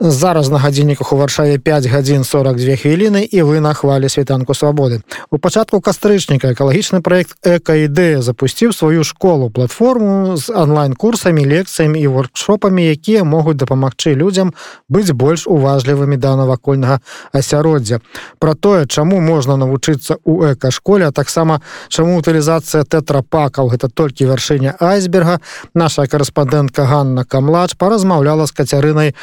Зараз на гадзінніках у варшаве 5 гадзін 42 хвіліны і вы на хвалі світанку свабоды. У пачатку кастрычніка экалагічны проект экаідэя запусціў сваю школу платформу з онлайн-курсамі, лекцыямі і воркшопамі, якія могуць дапамагчы людзям быць больш уважлівымі да навакольнага асяроддзя. Пра тое, чаму можна навучыцца ў экашколе, а таксама чаму утылізацыя тэтрапакаў гэта толькі вяршыня айсберга, наша карэспандэнтка Ганна Камлач паразмаўляла з кацярынай,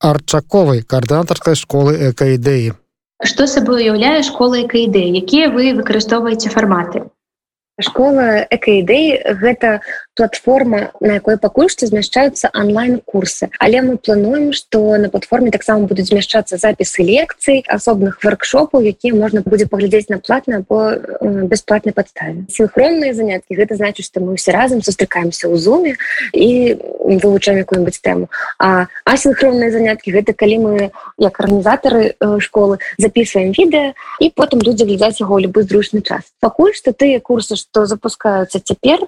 арчаковай коаардынатарскай школы экаідэі что сабой уяўляе школа экаідэі якія вы выкарыстоўваеце фарматы школа экаідэй гэта платформа на якой пакуль што змяшчаюцца онлайн-курсы. Але мы плануем что на платформе таксама будуць змяшчацца запісы лекцый асобных воркшопаў якія можна будзе паглядзець на платна по бясплатнай падставе. Синхронныя заняткі гэта значит что мы все разам сустракаемся ў зуме і вывучаем якую-нибудь тэму. А асинхронныя заняткі гэта калі мы як арганізатары школы записываем відэа і потым людзі глядзяць яго любы зручны час. Пакуль што тыя курсы што запускаюцца цяпер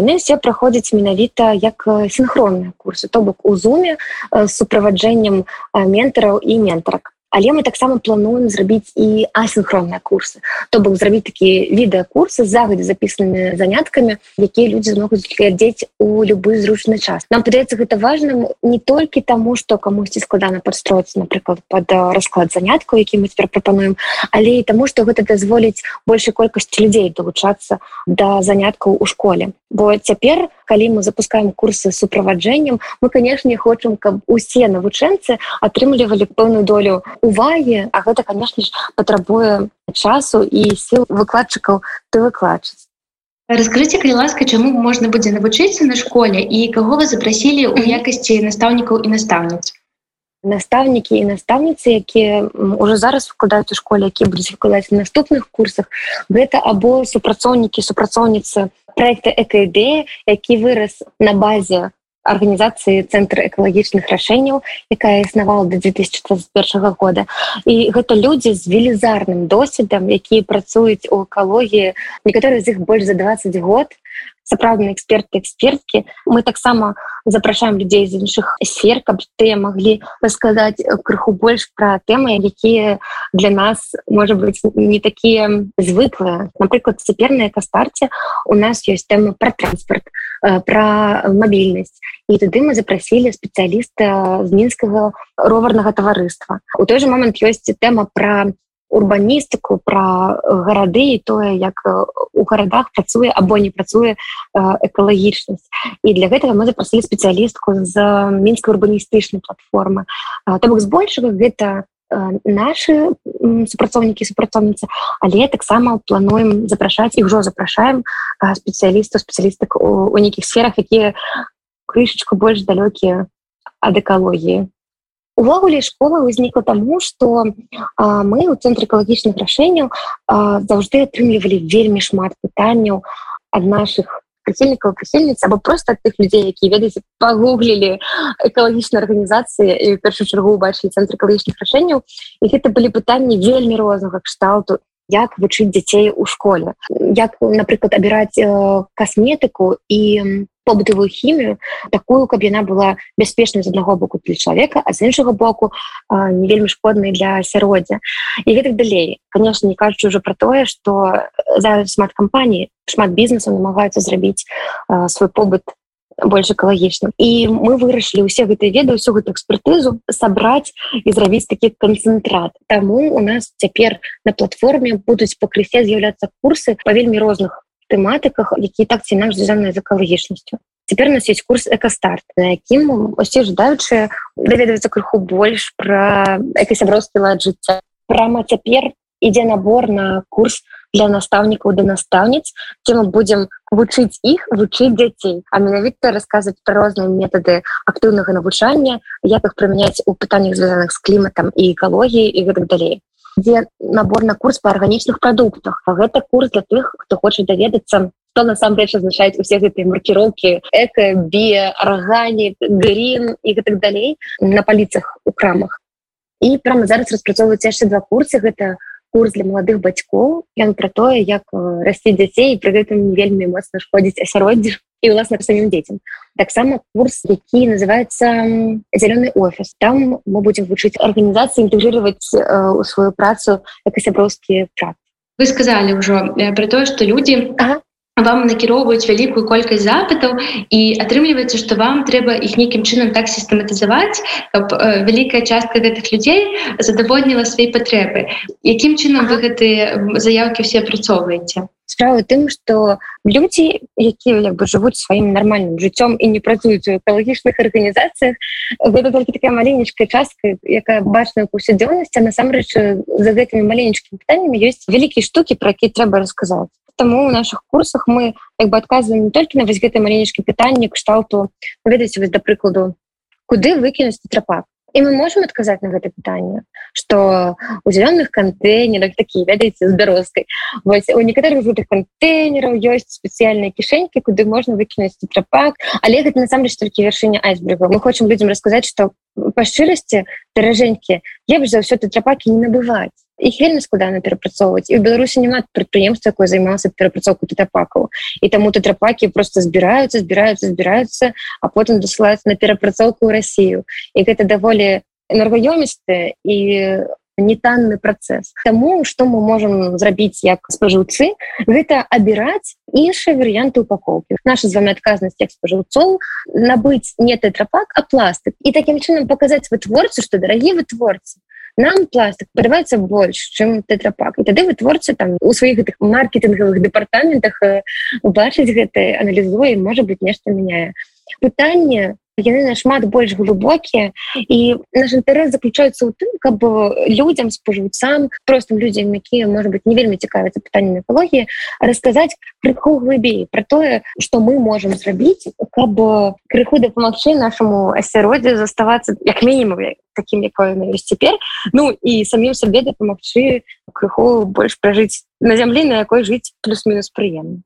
яны все праходзяць менавіта як синхронныя курсы то бок у зуме з суправаджэннем ментараў і ментарак але мы таксама плануем зрабіць і асинхронныя курсы то бок зрабіць такія відэакурсы загадзя запісанымі заняткамі якія людзі змогуць глядзець у любы зручны час. Нам падаецца гэта важным не толькі таму что камусьці складана падстроіцца напрыклад под расклад заняткаў які мы цяпер прапануем але і таму что гэта дазволіць большай колькасці людзей далучацца да заняткаў у школе бо цяпер калі мы запускаем курсы суправаджэннем мы канешне хочам каб усе навучэнцы атрымлівалі пэўную долю увагі а гэта конечно ж патрабуе часу і сил выкладчыкаў ты выкладчыць Раскрыце калі ласка чаму можна будзе навучыцца на школе і каго вы запрасілі ў якасці настаўнікаў і настаўніц? Настаўнікі і настаўніцы якія уже зараз выкладаюць у школе які будуць выкладаць наступных курсах гэта або супрацоўнікі супрацоўніцы проекта экаідэя які вырас на базе арганізацыі цэнтр экалагічных рашэнняў якая існавала до 2021 года. І гэта людзі з велізарным досведам якія працуюць у экалогіі некаторыя з іх больш за 20 год. Сапраўдныя эксперты эксперткі мы таксама запрашаем людзей з іншых сфер каб тыя маглі расказаць крыху больш пра тэмы якія для нас можа быть не такія звыклыя. Напрыклад цяпер на экастарце у нас ёсць тэма пра транспорт пра мабільнасць і тады мы запрасілі спецыяліста з мінскага роварнага таварыства у той же момант ёсць тэма пра урбаністыку про гарады і тое як у гарадах працуе або не працуе экалагічнасць і для гэтага мы запрасілі спецыялістку з мінскай урбаністычнай платформы. То бок збольшага гэта наши супрацоўнікі супрацоўніцы але таксама плануем запрашаць і ўжо запрашаем спецыялістаў спецыялістак у, у нейкіх сферах якія крышечку больш далёкія ад экалогіі увогуле школа ўзнікла таму что мы у цэнтры экалагічных рашэнняў заўжды атрымлівалі вельмі шмат пытанняў ад наших прыхільнікаў прыхільніц або просто тых людзей які ведаеце пагуглілі экалагічнай арганізацыі першую чаргу убачылі цэнтр экалагічных рашэнняў і гэта былі пытанні вельмі рознага кшталту як вучыць дзяцей у школе як напрыклад абіраць э, касметыку і побытавую хімію такую каб яна была бяспечнай з аднаго боку для чалавека а з іншага боку не вельмі шкоднай для асяроддзя. І гэтак далей. Конечно не кажучы уже про тое что зараз шмат кампаній шмат бізнесу намагаюцца зрабіць свой побыт больш экалагічным. І мы вырашылі ўсе гэтыя веды ўсю гэту экспертызу сабраць і зрабіць такі канцэнтрат. Таму у нас цяпер на платформе будуць пакрысе з'яўляцца курсы па вельмі розных тэматыках які так ці наш звязаныя з экалагічнасцю цяпер у нас есть курс экастарт на якім усе жадаючыя даведваюцца крыху больш пра экасяброўскі лад жыцця. Прама цяпер ідзе набор на курс для настаўнікаў да настаўніц ці мы будзем вучыць іх вучыць дзяцей а менавіта расказваць пра розныя метады актыўнага навучання як іх прымяняць у пытаннях звязаных з кліматам і экалогіі і гэтак далей дзе набор на курс по арганічных прадуктах а гэта курс для тых хто хоча даведацца что насамрэч азначаюць усе гэтыя маркіроўкі эко би аргані грін і гэтак далей на паліцах у крамах. І прямо зараз распрацоўваюць яшчэ два курсы гэта курс для маладых бацькоў ён пра тое як расці дзяцей пры гэтым вельмі моцна шкодзіць асяроддзі і уласна самім дзецям таксама курс які называется зялёны офіс там мы будем вучыць арганізацыі інтэгрировать у сваю працу як і сяброўскія прак вы сказали ўжо про тое что люди ага. вам накіроўваюць вялікую колькасць запытаў і атрымліваецца што вам трэба іх нейкім чынам так сістэматызаваць каб вялікая частка гэтых людзей задавольніла свае патрэбы якім чынам вы гэтыя заявкі все апрацоўваеце справа тым что людзі якія як бы жывуць сваім нармальным жыццём і не працуюць у экалагічных арганізацыях гэта только такая маленечкая частка якая бачная паўсядзённасць насамрэч за гэтымі маленечкімі пытаннямі ёсць вялікія штукі про які трэба расказаць Таму у наших курсах мы як бы адказваем не толькі на вось гэты маленечкі пытанні кшталту. Ведаеце вось да прыкладу куды выкінуць трапак і мы можем адказаць на гэта пытанне что у зялёных кантэйнерах такія ведаеце з бярозкай у некаторых гэтых кантэйнераў ёсць спецыяльныя кішэнькі куды можна выкінуць трапак але гэта насамрэч толькі вяршыня айсберга. Мы хочам людям расказаць что па шчырасці даражэнькі лепш за ўсё ты трапакі не набываць іх вельмі складана перапрацоўваць і в беларусі няма прадпрыемства якое займалася перапрацоўку тэтрапакаў і таму тэтрапакі просто збіраюцца збіраюцца збіраюцца а потым дасылаюцца на перапрацоўку ў Росію і гэта даволі энергаёмістыя і нетанны працэс Таму што мы можемм зрабіць як спажыўцы гэта абіраць іншыя варыянты упакоўкі. Наша з вами адказнасць як спажыўцоў набыць не тэтрапак а пластык. І такім чынам паказаць вытворцы што дарагі вытворцы нам пластик падаваецца больш чым тэтрапак і тады вытворцы там у сваіх гэтых маркетынгавых дэпартаментах убачыць гэта аналізуе можа быть нешта мяняе пытанне яны нашмат больш глубокія і наш інтарэс заключаецца ў тым каб людям спажыўцам простым людзям якія может быть не вельмі цікавяцца пытаннямі экологіі расказаць крыху глыбей про тое что мы можем зрабіць каб крыху дапамагчы нашаму асяроддзе заставацца як мінімум таким якое ёсць цяпер. Ну і самім сабе дапамагчы крыху больш пражыць на зямлі на якой жыць плюс-мінус прыемна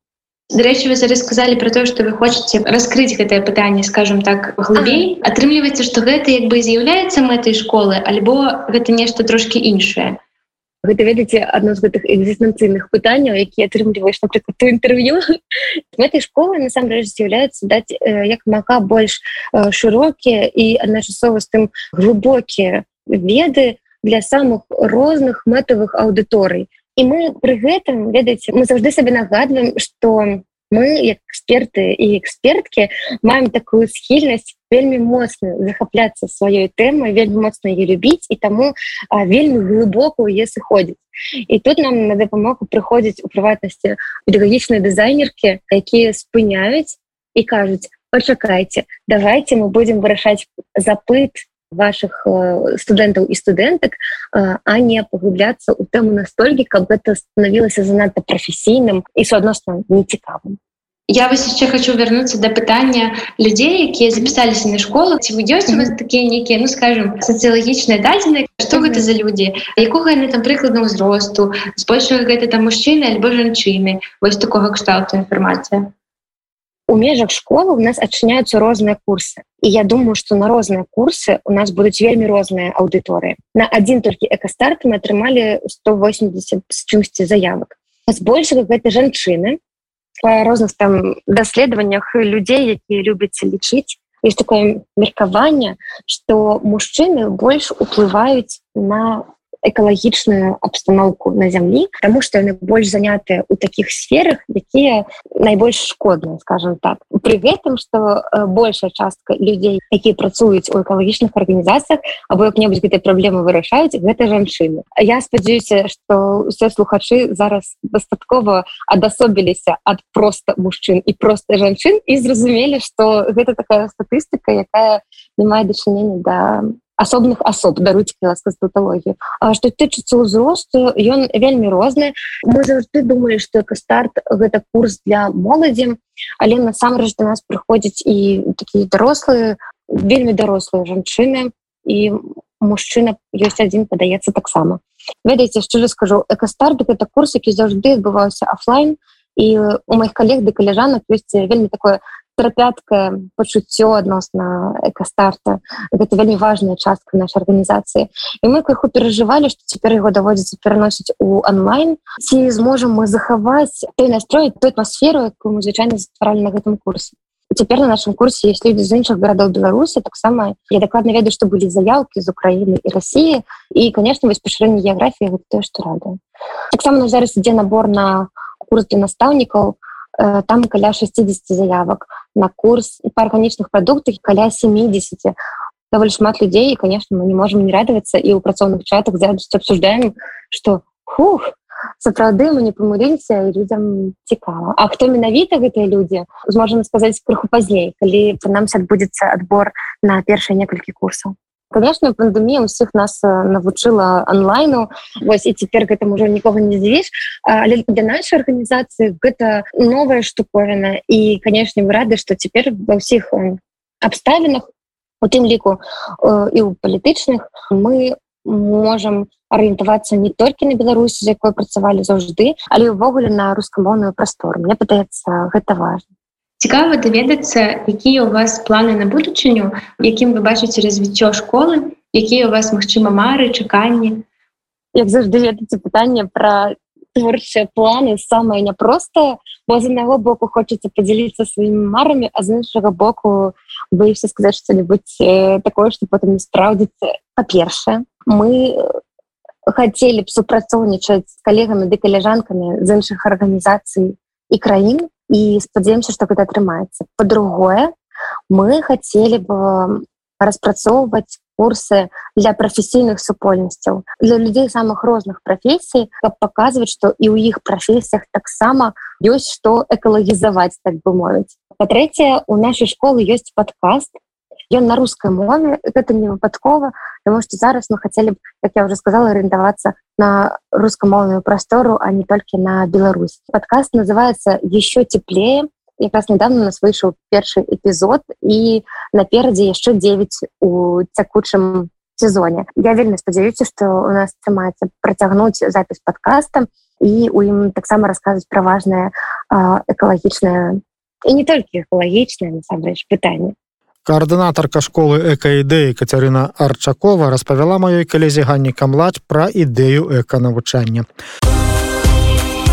Дарэчы, вы зараз сказалі пра тое, што вы хочаце раскрыць гэтае пытанне, скажем так глыбей. атрымліваецца, што гэта як бы з'яўляецца мэтай школы, альбо гэта нешта трошкі іншае. Гэта ведаеце адно з гэтых экзістэнцыйных пытанняў, які атрымліваеш напрыклад у інтэрв'ю. Мэтай школы насамрэч з'яўляецца даць як мака больш шырокія і адначасова з тым глыбокія веды для самых розных мэтавых аўдыторый і мы пры гэтым ведаеце мы заўжды сабе нагадваем что мы як эксперты і эксперткі маем такую схільнасць вельмі моцна захапляцца сваёй тэмай вельмі моцна ее любіць і таму а, вельмі глыбока у е сыходзіць і тут нам на дапамогу прыходзіць у прыватнасці педагагічныя дызайнеркі якія спыняюць і кажуць пачакайце давайте мы будемм вырашаць запыт ваших студэнтаў і студэнтак а не паглубляцца ў тэму настолькі каб гэта станавілася занадта прафесійным і суадносна нецікавым. Я вас яшчэ хочу вярнуцца да пытання людзей якія запісаліся на школу. Ці вы ёсць у вас такія нейкія ну скажем сацыялагічныя дадзены што гэта за людзі якога яны там прыкладна ўзросту збольшага гэта там мужчыны альбо жанчыны вось такога кшталту інфармацыя у межах школы у нас адчыняются розныя курсы. І я думаю что на розныя курсы у нас будуць вельмі розныя аўдыторыі на один толькі экастарт мы атрымалі 180 з чымсьці заявак збольшага гэта жанчыны по розных там даследаваннях людзей якія любяць лічыць есть такое меркаванне что мужчыны больш уплываюць на экалагічную абстаноўку на зямлі тому что яны больш занятыя у таких сферах якія найбольш шкодныя скажем так. При гэтым что э, большая частка людзей якія працуюць у экалагічных арганізацыях або як-небудзь гэтай праблемы вырашаюць гэта жанчыны я спадзяюся что усе слухачы зараз дастаткова адасобіліся ад просто мужчын і просто жанчын і зразумелі что гэта такая статыстыка якая не мае дачынення да асобных асоб даруць ласка статалогію А што тычыцца ўзросту ён вельмі розны мы заўжды думалі што старт гэта курс для моладзі але насамрэч да нас прыходзіць і такія дарослыя вельмі дарослыя жанчыны і мужчына ёсць адзін падаецца таксама ведаеце шчыра скажу. Экастарт гэта курс які заўжды адбываўся офлайн і у моих калег ды каляжанак ёсць вельмі такое трапяткае пачуццё адносна экастарта гэта вельмі важная частка нашай арганізацыі. І мы крыху перажывалі што цяпер яго даводзіцца пераносіць у онлайн ці зможам мы захаваць той настрой той атмасферу якую мы звычайна стваралі на гэтым курсе? Цяпер на нашым курсе есть людзі з іншых гарадоў беларусі таксама я дакладна ведаю што былі заявкі з Украіны і Росіі і конечно вось пашырэнне геаграфіі тое што рада таксама на зараз ідзе набор на курс для настаўнікаў. Э, там каля 60 заявок на курс по арганічных прадуктах каля 70 даволі шмат людзей і конечно мы не можем не радавацца і ў працоўных чатах зараз обсуждаем что хух сапраўды мы не памыліліся людям цікава А хто менавіта гэтыя людзі зможам сказаць крыху пазней калі прынамсі адбудзецца адбор на першыя некалькі курсаў конечно пандемія усіх нас э, навучыла онлайну. Вось і цяпер гэтым уже нікога не здзівіш але для нашай арганізацыі гэта новая штуковіна і конечно вы рады что цяпер ва ўсіх абставінах у тым ліку і ў палітычных мы можем арыентавацца не толькі на беларусі з якой працавалі заўжды але ўвогуле на рускамоўную прастору мне падаецца гэта важно цікава даведацца якія у вас планы на будучыню якім вы бачыце развіццё школы якія у вас магчыма мары чаканні? Як заўжды ведаце пытанне про творчыя планы самае няпростае бо з аднаго боку хочаце подзяліцца сваімі марамі а з іншага боку боюся сказаць что-нибудь э, такое что потым не спраўдзіцца. Па-першае мы хацелі б супрацоўнічаць з калегамі ды каляжанкамі з іншых арганізацый і краін і спадзяемся что гэта атрымаецца по-другое мы хотели бы распрацоўваць курсы для прафесійных супольнасцяў для людзей самых розных прафесій каб показваць что і ў іх прафесіях таксама ёсць что экалагізаваць так бы мовіць па-трэцяе у нашай школы ёсць подкаст ён на рускай мове гэта не выпадкова потому что зараз мы хотели б как я уже сказала арендавацца на рускамоўную прастору а не толькі на Беларусь. Подкаст называется еще теплее якраз недавно нас выйшаў першы эпізод і наперадзе яшчэ 9 у цякучым сезоне. Я вельмі спадзяюся что у нас атрымаецца працягнуць запіс подкаста і у ім таксама расказваць пра важное экалагічнае і не толькі экалагічнае насамрэч пытанне Каардынатарка школы экаідэі Кацярына Арчакова распавяла маёй калезе Ганні камладзь пра ідэю эканавучання.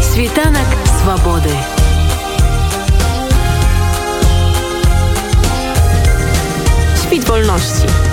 Світанак свабоды. Світ вольнасці.